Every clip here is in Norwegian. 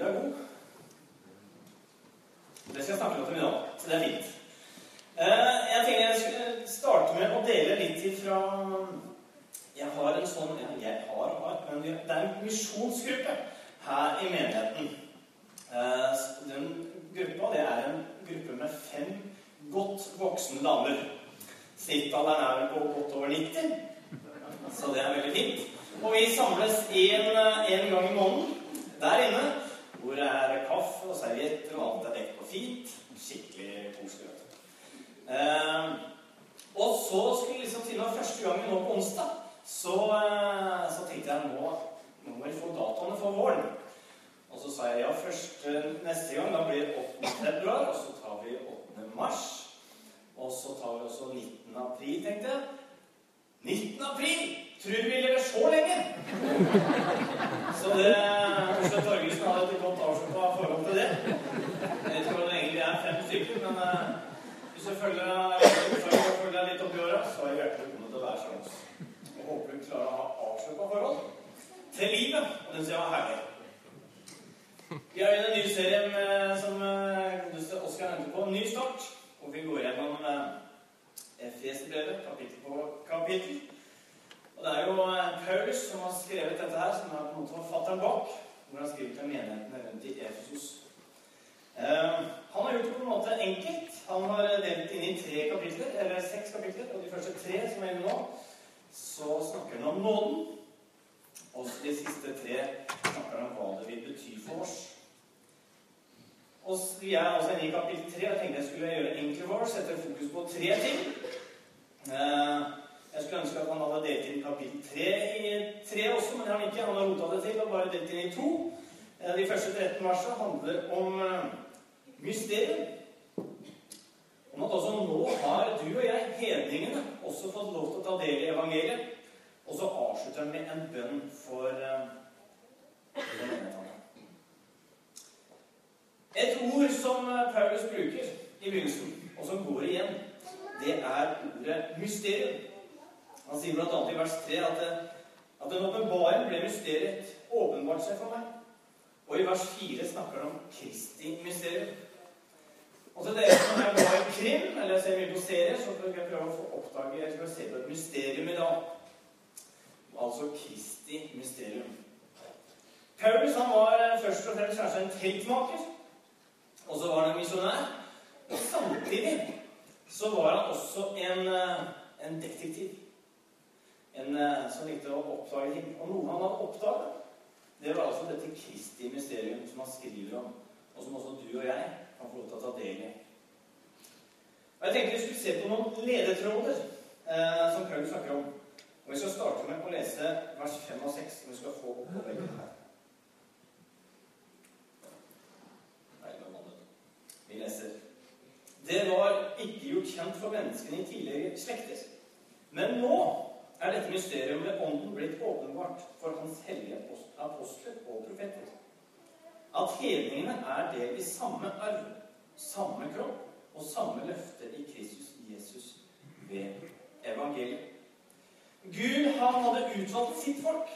Lyd er god. Det skal jeg snakke om i dag, så det er fint. Eh, jeg tenker jeg skulle starte med å dele litt ifra Jeg har en sånn ja, Jeg har, har, men det er en misjonsgruppe her i menigheten. Eh, den gruppa det er en gruppe med fem godt voksne damer. Snittalderen er vel på godt over 90, så det er veldig fint. Og vi samles en, en gang i måneden der inne, hvor det er kaffe og servietter og alt er dekt på fint. Skikkelig koselig. Eh, og så skulle liksom til og første gangen nå på onsdag, så, eh, så tenkte jeg nå, nå må vi få datoene for våren. Og så sa jeg ja, først neste gang da blir det 8. februar, og så tar vi 8. mars. Og så tar vi også 19. april, tenkte jeg. 19. april! Tror vi lever så lenge? Så det Oslo Torgersen hadde et godt avslutta forhold til det. Jeg vet ikke hvor lenge vi er, fem stykker, men uh, hvis du følger, deg litt opp i åra, så er hjertelig velkommen til hver sjanse. Jeg håper du klarer å ha avslutta forhold til livet, og den sida var herlig. Vi har en ny serie med, som godeste Oskar nevnte på, Ny start. Og vi går gjennom Efes-brevet, kapittel på kapittel. Og det er jo Paulus som har skrevet dette her, som er på en måte forfatteren bak. Hvor han skriver til menighetene rundt i Efesus. Uh, han har gjort det på en måte enkelt. Han har delt inn i tre kapitler, eller seks kapitler. Og de første tre som er inne nå, så snakker han om nåden. Og de siste tre snakker han om hva det vil bety for oss. Og Vi er altså inne i kapittel tre. Jeg tenkte jeg skulle gjøre enkle for sette fokus på tre ting. Uh, jeg skulle ønske at han hadde delt inn kapittel tre i tre også, men det har han ikke. Han har rota det til og bare delt inn i to. Uh, de første 13 versene handler om mysteriet. Om at også nå har du og jeg, hedningene, også fått lov til å ta del i evangeliet. Og så avslutter han med en bønn for, for. Et ord som Paulus bruker i begynnelsen, og som går igjen, det er ordet mysterium. Han sier bl.a. i vers 3 at, at en åpenbaring ble mysteriet, åpenbart seg for meg. Og i vers 4 snakker han om Kristi mysterium. Og til dere som er glad i krim, eller ser mye på serier, så skal jeg prøve å få oppdage jeg skal se på et mysterium i dag. Altså Kristi mysterium. Paulus han var først og fremst kanskje en teltmaker. Og så var han en misjonær. Og samtidig så var han også en, en detektiv. En som likte å oppdage ting. Og noe han hadde oppdaget, det var altså dette Kristi mysterium som han skriver om, og som også du og jeg kan få lov til å ta del i. Og Jeg tenkte vi skulle se på noen ledetråder eh, som Paul snakker om. Og Vi skal starte med å lese vers 5 og 6, som vi skal få opp på veggen her. Vi leser Det var ikke gjort kjent for menneskene i tidligere slekter. Men nå er dette mysteriet med Ånden blitt åpenbart for Hans hellige apostler og profeter. At hedningene er del i samme arv, samme kropp og samme løfte i Kristus Jesus ved evangeliet. Gud han hadde utvalgt sitt folk,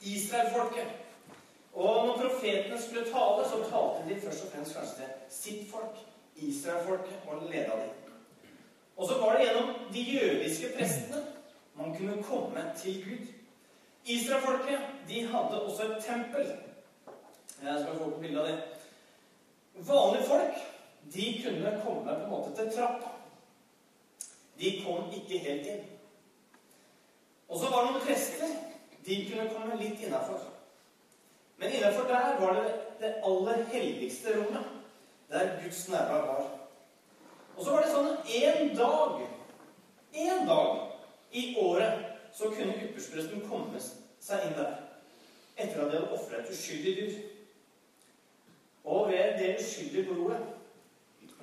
Israel-folket. Og når profetene skulle tale, så talte de først og fremst kanskje til sitt folk, Israelfolket, var leda dem. Og så var det gjennom de jødiske prestene man kunne komme til Gud. Israelfolket de hadde også et tempel. Jeg skal få på bilde av det. Vanlige folk de kunne komme på en måte til trappa. De kom ikke helt inn. Og så var det noen prester. De kunne komme litt innafor. Men innafor der var det det aller helligste rommet, der Guds nærvær var. Og så var det sånn at én dag, én dag i året, så kunne ypperspresten komme seg inn der. Etter at de hadde ofra et uskyldig dyr. Og ved det uskyldige blodet,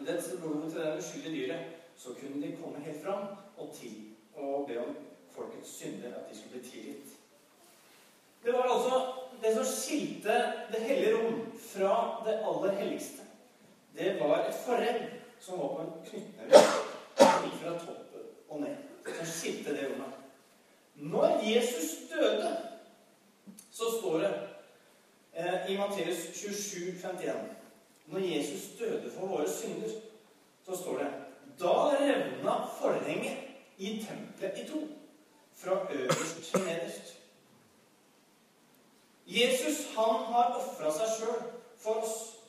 det blodet til det uskyldige dyret, så kunne de komme helt fram og, til, og be om folkets synder, at de skulle bli tilgitt. Det var altså det som skilte Det hellige rom fra det aller helligste. Det var et forredd som var på en knyttneve som gikk fra toppen og ned. Som skilte det unna. Når Jesus døde, så står det eh, i Matteus 27, 51 Når Jesus døde for våre synder, så står det Da revna forhenget i tempelet i to, fra øverst til nederst. Jesus han har ofra seg sjøl for oss.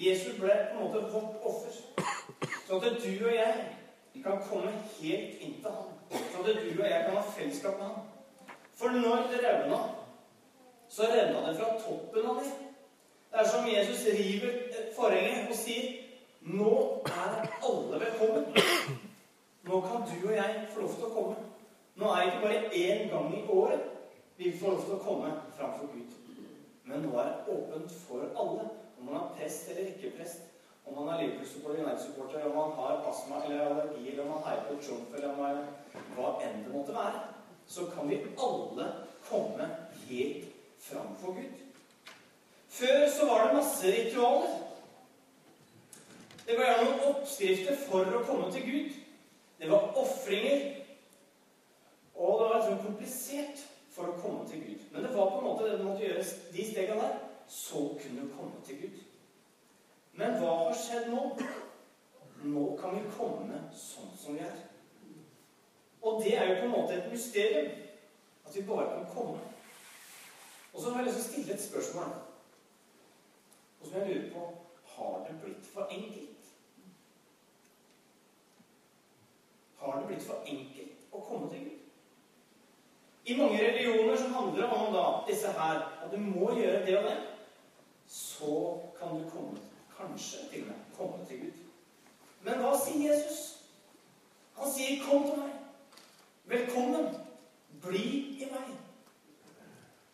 Jesus ble på en måte vårt offer. Sånn at du og jeg kan komme helt inn til ham. Sånn at du og jeg kan ha fellesskap med ham. For når det revna, så revna det fra toppen av det. Det er som Jesus river forhenget og sier Nå er alle velkommen. Nå kan du og jeg få lov til å komme. Nå er det ikke bare én gang i året vi får lov til å komme framfor Gud. Men nå er det åpent for alle. Om man er prest eller ikke prest, om man er Liverpool-supporter, United-supporter, om man har astma eller allergi, eller om man heier på Trump, eller man, hva enn det måtte være, så kan vi alle komme helt fram for Gud. Før så var det masse ritualer. Det var gjerne noen oppskrifter for å komme til Gud. Det var ofringer. Og det var sånn komplisert for å komme til Gud. Men det var på en måte det du måtte gjøre de stegene der så kunne komme til Gud. Men hva har skjedd nå? Nå kan vi komme sånn som vi er. Og det er jo på en måte et mysterium. At vi bare kan komme. Og så har jeg lyst til å stille et spørsmål. Og som jeg lurer på Har det blitt for enkelt? Har det blitt for enkelt å komme til Gud? I mange religioner så handler det om da, disse her at du må gjøre det og det så kan du komme, kanskje til meg, komme til Gud. Men hva sier Jesus? Han sier, 'Kom til meg. Velkommen. Bli i meg.'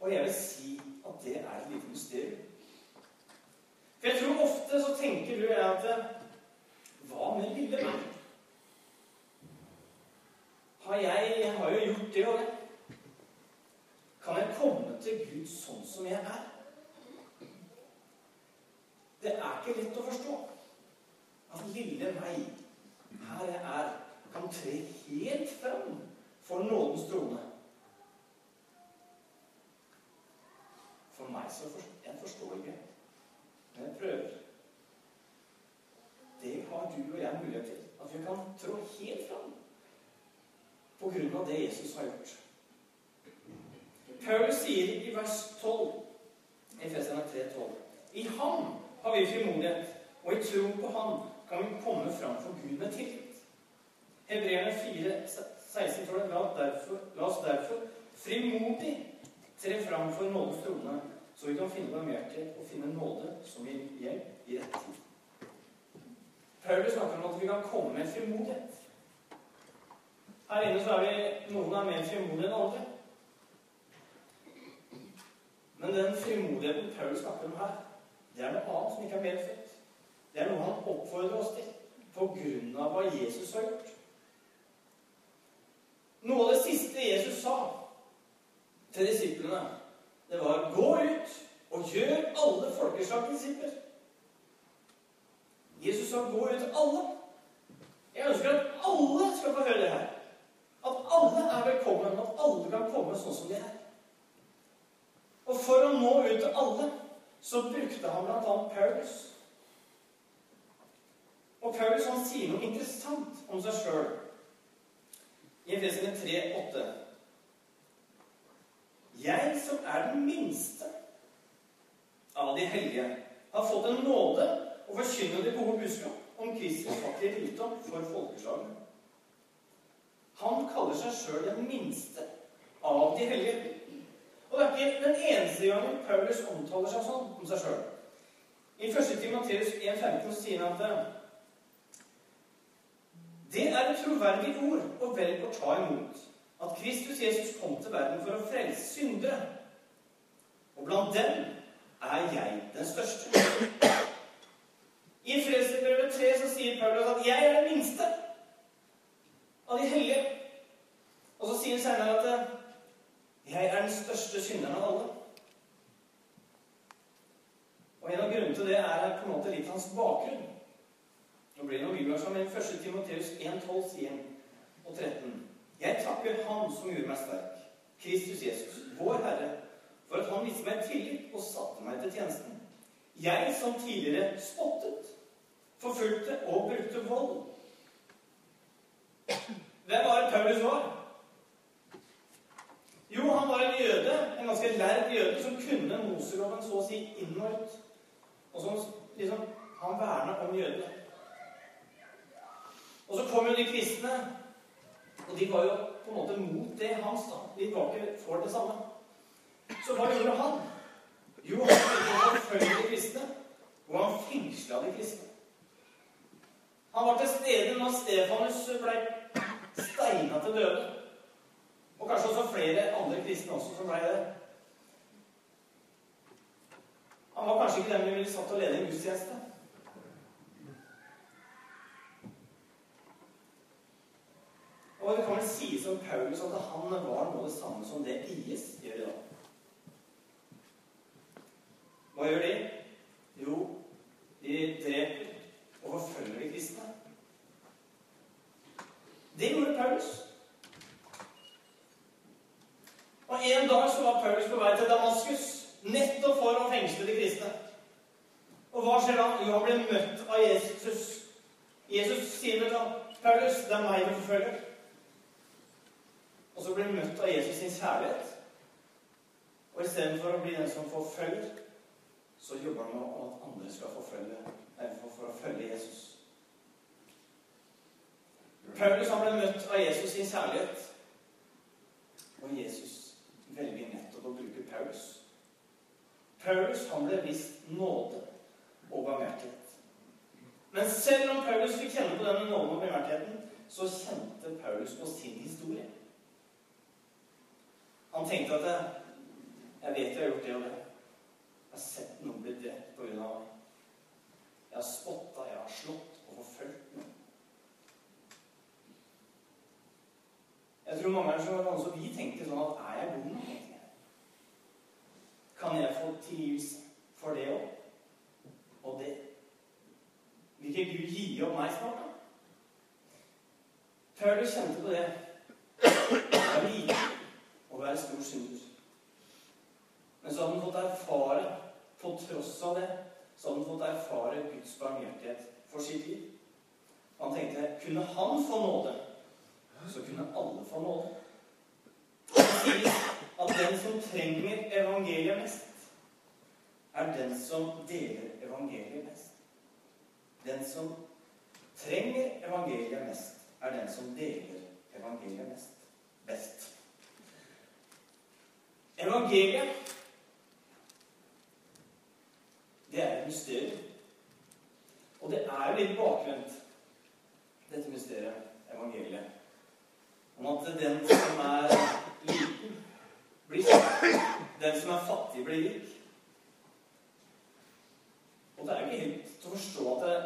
Og jeg vil si at det er et lite mysterium. For jeg tror ofte så tenker du at Hva med lille meg? Har jeg, jeg har jo gjort det og det. Kan jeg komme til Gud sånn som jeg er? Det er ikke lett å forstå at lille meg, her jeg er, kan tre helt fram for nådens trone. For meg så forstår jeg forstår ikke, men jeg prøver. Det har du og jeg mulighet til. At vi kan trå helt fram på grunn av det Jesus har gjort. Paul sier i vers 12 i Efeserne 3,12 I ham har vi frimodighet, og i tro på Han kan vi komme fram for Gud med tillit. Hebreerne 4, 16 står det la, derfor, la oss derfor frimodig tre fram for nådens trone, så vi kan finne barmhjertighet og finne nåde som gir hjelp i rett tid. Paulus snakker om at vi kan komme med frimodighet. Her inne så er vi noen er mer frimodige enn andre. Men den frimodigheten Paulus snakker om her, det er noe annet som ikke er medfødt. Det er noe han oppfordrer oss til på grunn av hva Jesus har gjort. Noe av det siste Jesus sa til disiplene, det var 'Gå ut og gjør alle folkeslag disipler'. Jesus sa 'gå ut alle'. Jeg ønsker at alle skal få høre det her. At alle er velkommen, at alle kan komme sånn som de er. Og for å nå ut til alle så brukte han bl.a. Paulus. Og Paulus han sier noe interessant om seg sjøl i Efesene 3,8. Jeg som er den minste av de hellige, har fått en nåde å forkynne det gode budskap om Kristus fattige rikdom for folkeslagene. Han kaller seg sjøl den minste av de hellige. Og det er ikke den eneste gangen Paulus omtaler seg sånn om seg sjøl. I 1. Timoteus 1,15 sier han at det er et troverdig ord og vel å ta imot at Kristus Jesus kom til verden for å frelse syndere. Og blant dem er jeg den største. I Frelsesbrevet 3 så sier Paulus at 'jeg er den minste av de hellige'. Og så sier han senere at jeg er den største synderen av alle. Og En av grunnene til det er på en måte litt hans bakgrunn. Nå blir det noen bibelvers, men 1. Timoteus 1,12 sier og 13. Jeg takker Han som gjorde meg sterk, Kristus Jesus, vår Herre, for at Han viste meg tillit og satte meg til tjenesten. Jeg som tidligere spottet, forfulgte og brukte vold. Hvem var det Paulus var? Jo, han var en jøde, en ganske lærd jøde, som kunne Moseloven så å si inn og ut. Og som liksom Han verna om jødene. Og så kom jo de kristne, og de var jo på en måte mot det hans. da. De var ikke for det samme. Så hva gjorde han? Jo, han forfølge de kristne, og han fengsla de kristne. Han var til stede når Stefanus ble steina til døde. Flere andre kristne også som ble det. Han var kanskje ikke den vi ville satt og lede en gudstjeneste. Og det kan vel sies om Paulus at han var noe det samme som det IS gjør i dag. Hva gjør de? Jo, de dreper og forfølger de kristne. Det gjorde Paulus. Og En dag så var Paulus på vei til Damaskus, nettopp for å fengsle de kristne. Og hva skjer da? Jo, han blir møtt av Jesus. Jesus sier vel da, 'Paulus, det er meg du forfølger.' Og så blir han møtt av Jesus sin kjærlighet. Og istedenfor å bli den som forfølger, så jobber han med at andre skal forfølge, for, for å følge Jesus. Paulus han ble møtt av Jesus sin kjærlighet. Og Jesus velger nettopp å bruke Paulus. Paulus han ble vist nåde og barmhjertighet. Men selv om Paulus fikk kjenne på denne nåden og barmhjertigheten, så kjente Paulus på sin historie. Han tenkte at jeg vet jeg har gjort det og det. Jeg har sett noen bli drept av meg. Jeg har spotta, jeg har slått og forfulgt noen. Jeg tror mange ganger så var det også vi tenkte sånn at er jeg god nok? Kan jeg få tilgivelse for det òg? Og det? Vil ikke Gud gi opp meg snart, da? Før du kjente på det. Det er like å være stor synder. Men så hadde han fått erfare, på tross av det, så hadde han fått erfare Guds barmhjertighet for sitt liv. Han tenkte kunne han få nåde, så kunne alle få nåde. At den som trenger evangeliet mest, er den som deler evangeliet mest. Den som trenger evangeliet mest, er den som deler evangeliet mest. Best. Evangeliet, det er et mysterium. Og det er jo litt bakvendt, dette mysteriet, evangeliet. Om at den som er liten, blir fattig. Den som er fattig, blir rik. Og det er jo ikke helt til å forstå at det,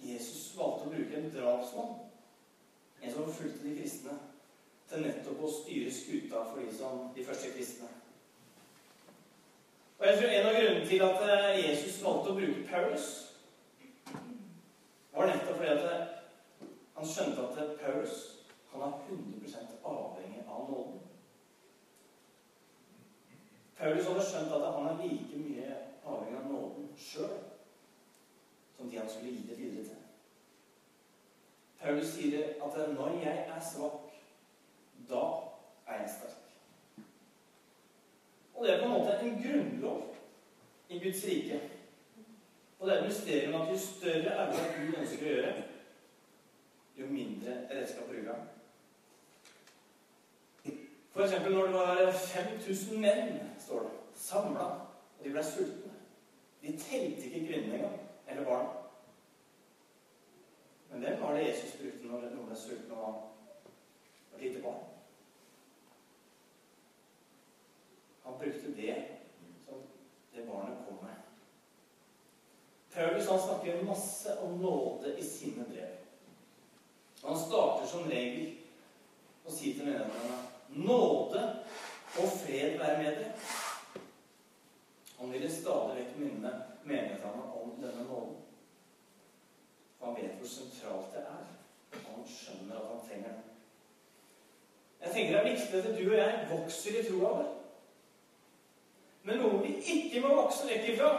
Jesus valgte å bruke en drapsmann, en som fulgte de kristne, til nettopp å styre skuta for de, som, de første kristne. Og jeg tror En av grunnene til at eh, Jesus valgte å bruke Paulus, var nettopp fordi at han skjønte at Paulus han er 100% avhengig av nåden. Paulus hadde skjønt at han er like mye avhengig av nåden sjøl som de han skulle gi det videre til. Paulus sier at når jeg er svak, da er jeg sterk. Og det er på en måte en grunnlov i Guds rike. Og det er et mysterium at jo større arbeid Gud ønsker å gjøre, jo mindre redskap bruker han. Eksempel når det var 5000 menn, står det, samla, og de ble sultne. De telte ikke kvinnene engang, eller barna. Men hvem var det Jesus brukte når noen ble sultne og var et lite barn? Han brukte det som det barnet kom med. Paulus han snakker masse om nåde i sine brev. Han starter som regel og sier til menighetene nåde og fred være med dere. Han ville stadig vekk minne menighetene om denne nåden. Han vet hvor sentralt det er. Han skjønner at han trenger det. Jeg tenker Det er viktig at du og jeg vokser i troa vår. Men noe vi ikke må vokse vekk ifra,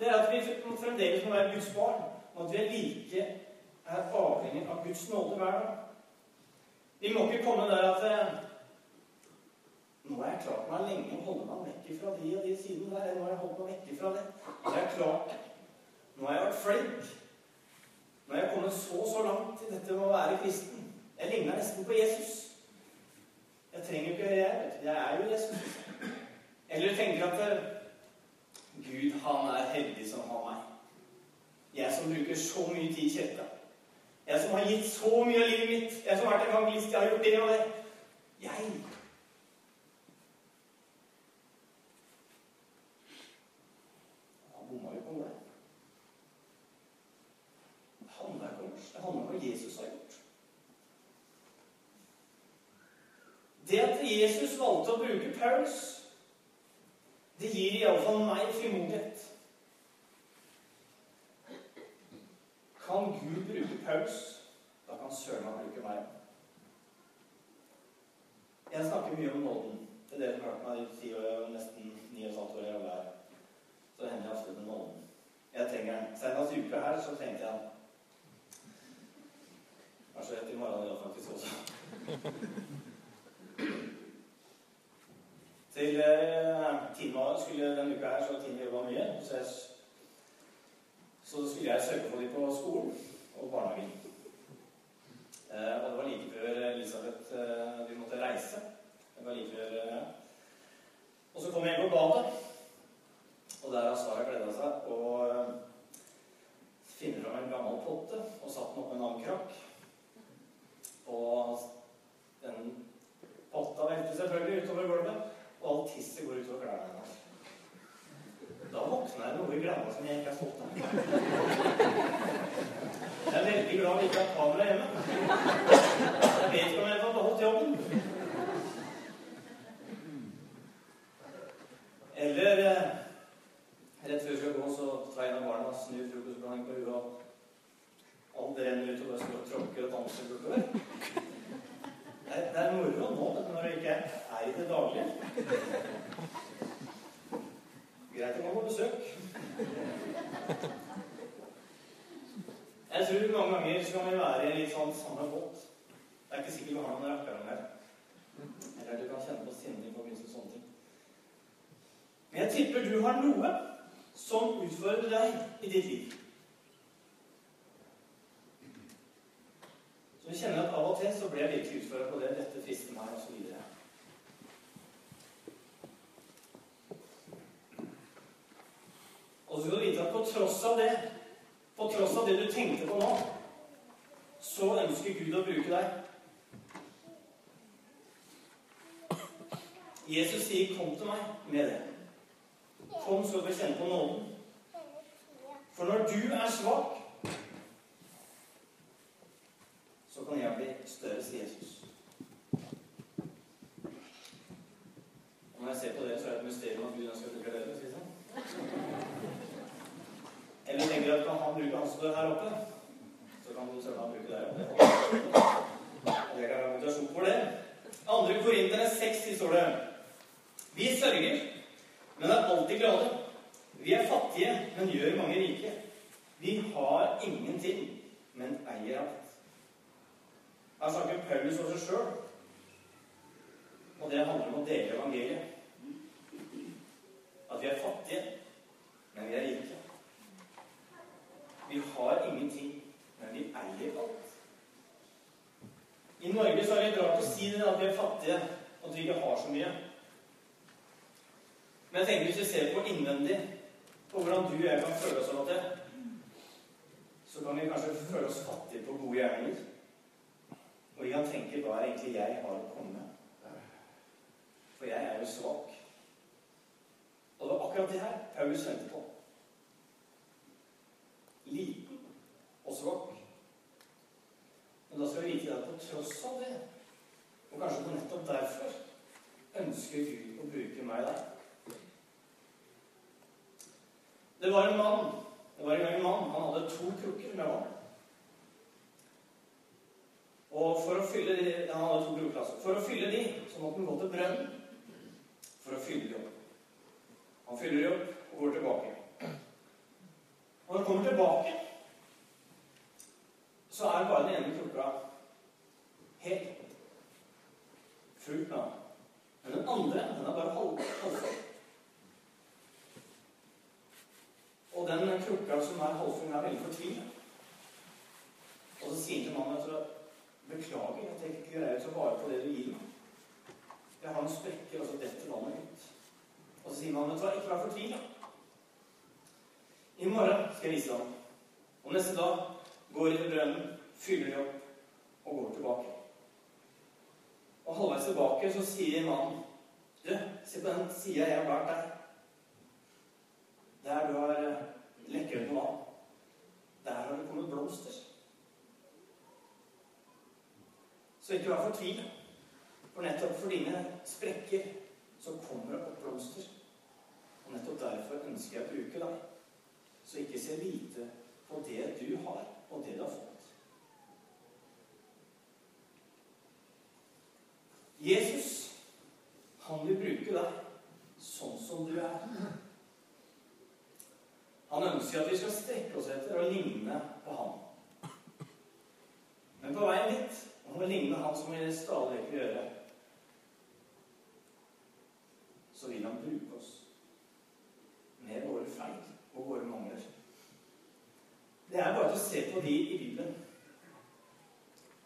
det er at vi fremdeles må være Guds barn, og at vi er like er avhengig av Guds nåde hver dag. Vi må ikke komme der at eh, nå har jeg klart meg lenge å holde meg vekk fra de og de sidene der. Nå har jeg holdt meg vekk fra det. Nå har jeg klart det. Nå har jeg vært flink. Nå har jeg kommet så så langt i dette med å være kristen. Jeg ligner nesten på Jesus. Jeg trenger ikke jeg, vet det. Jeg er jo Jesus. Eller tenker at eh, Gud, han er heldig som har meg. Jeg som bruker så mye tid i kirka. Jeg som har gitt så mye av livet mitt. Jeg som har vært evangelist. Jeg har gjort det og det. Jeg Han bomma jo på det. Det handler ikke om oss. Det handler om hva Jesus har gjort. Det at Jesus valgte å bruke Paulus, det gir iallfall meg frimodighet. Kan Gud bruke Paulus, da kan søren meg bruke meg. Jeg snakker mye om nåden. Det er det som har hørt meg si nesten ni og et halvt år i alle her. Så hender jeg ofte til nåden. Jeg trenger den. Senest uke her så trengte jeg den. Kanskje rett i morgen i dag faktisk også. Til eh, Tina skulle denne uka her, så Tina jobba mye. Så, jeg, så skulle jeg søke på dem på skolen og barnehagen. Eh, og det var like før Elisabeth eh, vi måtte reise. Det var like før ja. Og så kom jeg inn på badet, og der har Sara gleda seg og eh, finner fram en gammel potte og satt den opp med en annen krakk. Og den potta velter selvfølgelig utover gulvet, og alt tisset går utover klærne hennes. Da våkna jeg noe i glemma som jeg ikke er stolt av. Jeg er veldig glad vi ikke har kamera hjemme. Jeg vet ikke om jeg hadde beholdt jobben. Eller eh, rett før vi skal gå, så tar en av barna snur frokostblanding på huet, og alt renner ut og bare står og tråkker og danser bortover. Det er, det er moro nå, når det ikke er i det daglige. Greit å komme på besøk. Jeg tror mange ganger så kan vi være i litt sånn samme båt. Det er ikke sikkert vi har noen rakkere her. Eller du kan kjenne på sinne i forbindelse med sånne ting. Men jeg tipper du har noe deg i ditt liv. Så jeg kjenner at av og til så blir jeg virkelig utfordra på det. Dette frister meg, osv. Og så skal du vite at på tross av det, på tross av det du tenkte på nå, så ønsker Gud å bruke deg. Jesus sier 'kom til meg' med det. Kom, så du kjenne på nåden. For når du er svak, så kan jeg bli større, sier Jesus. Og når jeg ser på dere, så er det et mysterium at Gud ønsker å bruke dere. Eller tenker at kan han bruke han som står her oppe, så kan du søren bruke deg. Det kan være motivasjon for det. Andre Korinterne 6 står det Vi sørger, men er alltid glade. Vi er fattige, men gjør mange rike. Vi har ingenting, men eier alt. Her snakker Paulus om seg sjøl, og det handler om å dele evangeliet. At vi er fattige, men vi er rike. Vi har ingenting, men vi eier alt. I Norge så er det rart å si det, at vi er fattige, og at vi ikke har så mye. Men jeg tenker hvis vi ser på innvendig, på hvordan du og jeg kan føle oss av det, så kan vi kanskje føle oss fattige på gode gjerninger. Og vi kan tenke hva er egentlig jeg har å komme med? For jeg er jo svak. Og det var akkurat det her Paulus venter på. Liten og svak. Men da skal vi vite at på tross av det, og kanskje på nettopp derfor, ønsker Gud å bruke meg der. Det var en mann det var en gang en mann. Han hadde to krukker med vann. Og for å fylle de, Han hadde to altså. For å fylle de, så måtte han gå til brønnen for å fylle de opp. Han fyller de opp og går tilbake. Og når han kommer tilbake, så er bare den ene krukka helt fullt med. Men den andre den er bare halv, halvfull. Og den klokka som er halvfull, er veldig fortvila. Og så sier til mannen at beklager jeg tenker ikke greier å ta vare på det du gir meg. Jeg har en sprekke, og så detter vannet ut. Og så sier mannen du ikke vær fortvila. I morgen skal jeg vise ham. Og neste dag går de til brønnen, fyller de opp og går tilbake. Og halvveis tilbake så sier mannen Du, se på den sida jeg har vært der. Der du har eh, lekket ut noe vann. Der har det kommet blomster. Så ikke vær fortvilet. For nettopp for dine sprekker så kommer det opp blomster. Og nettopp derfor ønsker jeg å bruke deg. Så ikke se lite på det du har, og det du har fått. Jesus, han vil bruke deg sånn som du er. Han ønsker at vi skal strekke oss etter å ligne på ham. Men på veien dit om å ligne han som vi stadig vekk gjøre, så vil han bruke oss med våre feil og våre mangler. Det er bare til å se på de i Bibelen.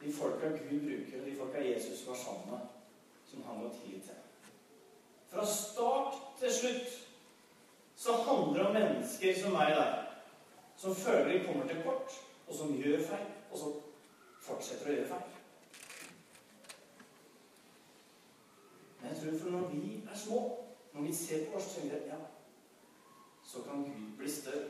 De folka Gud bruker, og de folka Jesus var sammen med, som han var tillit til. Fra start til slutt så handler det om mennesker som meg og deg, som føler de kommer til kort, og som gjør feil, og som fortsetter å gjøre feil. Men jeg tror for når vi er små, når vi ser på oss, så ja, så kan Gud bli større.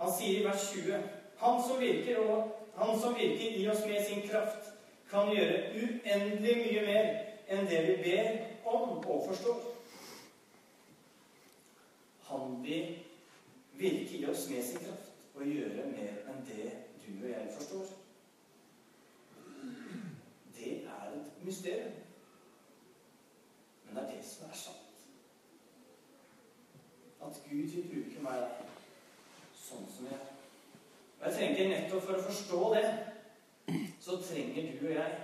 Han sier i vers 20 Han som virker, og han som virker i oss med sin kraft, kan gjøre uendelig mye mer enn det vi ber om og forstår. Han vil virke med sin kraft å gjøre mer enn det du og jeg forstår. Det er et mysterium. Men det er det som er sant. At Gud vil bruke meg sånn som jeg er. Og jeg trenger nettopp for å forstå det, så trenger du og jeg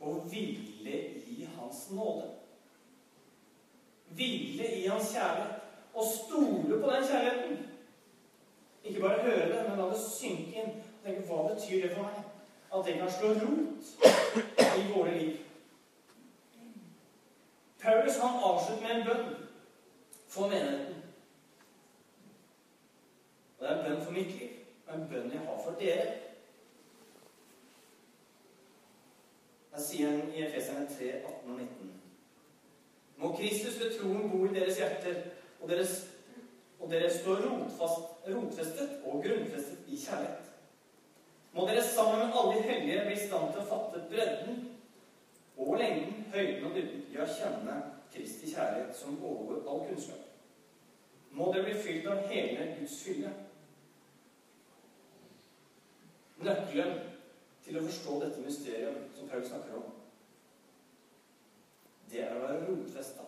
å hvile i Hans nåde. Hvile i Hans kjærlighet. Og stole på den kjærligheten. Ikke bare høre det, men la det synke inn. Tenke, Hva betyr det for meg? At det kan slå rot i våre liv. Paulus han avslutter med en bønn for menigheten. Og det er en bønn for mitt liv, og en bønn jeg har for dere. Der sier han i Efeserne 3, 18 og 19. Må Kristus ved troen bo i deres hjerter, og, deres, dere står rotfast, rotfestet og grunnfestet i kjærlighet. Må dere sammen med alle de hellige bli i stand til å fatte bredden og lengden, høyden og dybden, ja, kjenne Kristi kjærlighet som overgår all kunnskap. Må dere bli fylt av hele Guds fylle. Nøkkelen til å forstå dette mysterium som Paul snakker om, det er å være rotfesta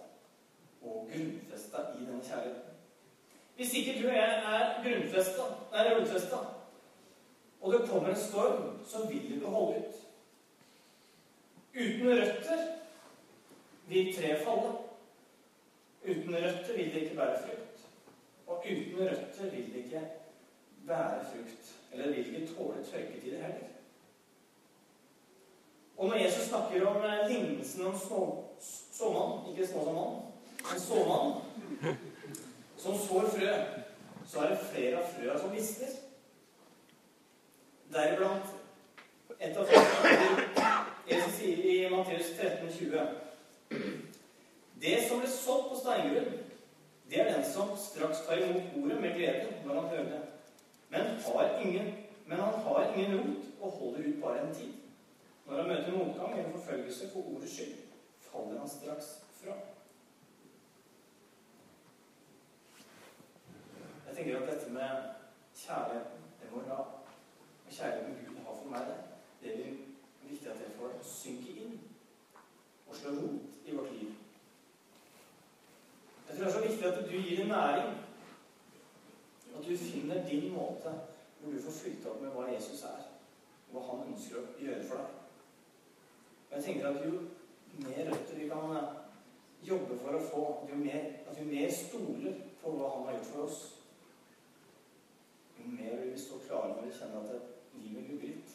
og grunnfesta i denne kjærligheten. Hvis ikke du og jeg er grunnfesta, og det kommer en storm, så vil du holde ut. Uten røtter vil treet falle. Uten røtter vil det ikke bære frukt. Og uten røtter vil det ikke bære frukt. Eller vil ikke tåle tørketider heller. Og når Jesus snakker om lignelsen om såmannen Ikke småsåmannen, men såmannen som sår frø, så er det flere av frøa som visner. Deriblant et av frøene Jesus sier i Matteus 13, 20 Det som ble sådd på steingrunn, det er den som straks tar imot ordet med glede når han hører det. Men, ingen, men han har ingen rot og holder ut bare en tid. Når han møter motgang eller forfølgelse for ordets skyld, faller han straks fra. Jeg tenker at dette med kjærligheten, det må ha, og kjærligheten Gud har for meg, det, det er viktig at det får synke inn og slå rot i vårt liv. Jeg tror det er så viktig at du gir det næring. At du finner din måte hvor du får fylt opp med hva Jesus er, og hva han ønsker å gjøre for deg. Og jeg tenker at jo mer røtter vi kan eh, jobbe for å få, jo mer, at jo mer stoler på hva han har gjort for oss, jo mer vil vi stå vi kjenner at livet lugger litt.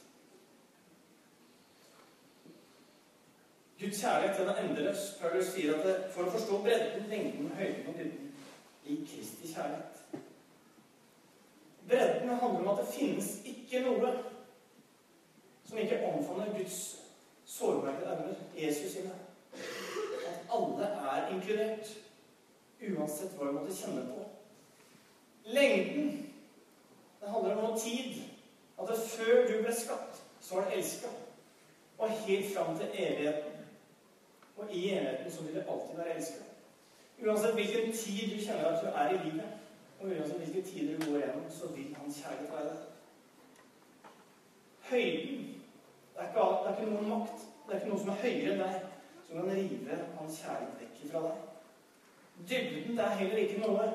Guds kjærlighet den er endeløs. Paulus sier at for å forstå bredden, lengden, høyden og dybden i Kristi kjærlighet Bredden handler om at det finnes ikke noe som ikke omfavner Guds sårbare armer, Jesus sine. At alle er inkludert, uansett hva vi måtte kjenne på. Lengden det handler om noe tid. At det før du ble skapt, så har det elska. Og helt fram til evigheten. Og i evigheten så vil det alltid være elska. Uansett hvilken tid du kjenner at du er i livet, og uansett hvilke tider du går gjennom, så vil Hans kjærlighet være der. Høyden det er, ikke, det er ikke noen makt, det er ikke noe som er høyere enn deg, som kan rive Hans kjærlighet vekk fra deg. Dybden det er heller ikke noe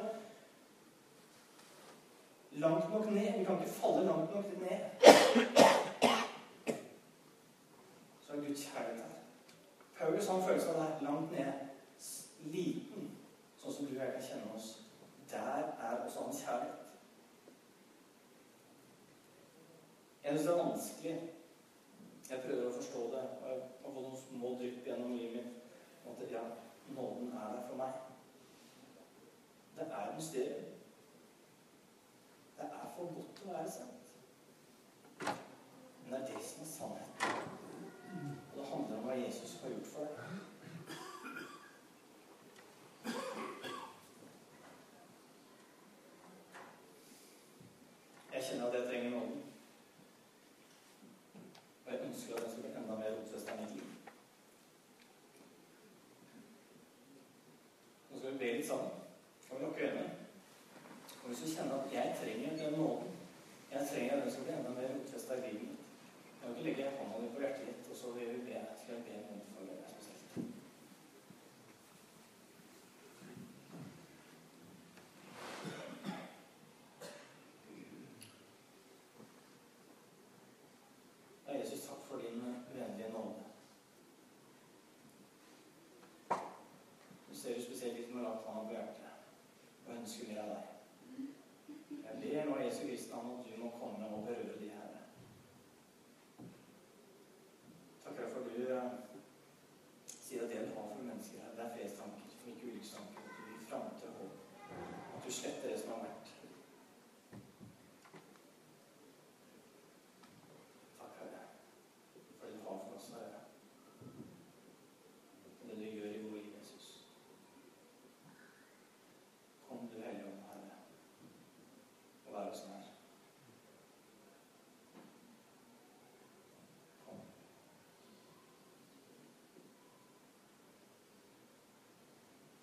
langt nok ned. Vi kan ikke falle langt nok ned. Guds kjærlighet. Paulus han føler av det langt ned, liten, sånn som du og jeg kan kjenne oss. Der er også hans kjærlighet. Jeg syns det er vanskelig. Jeg prøver å forstå det. Og jeg har fått noen små drypp gjennom livet mitt. At ja, nåden er der for meg. Det er et mysterium. Det er for godt å være sant. Men det er det som er sannheten. Og det handler om hva Jesus har gjort for deg. Jeg kjenner at jeg trenger nåden. Og jeg ønsker at den skal bli enda mer rotfesta i mitt liv. Nå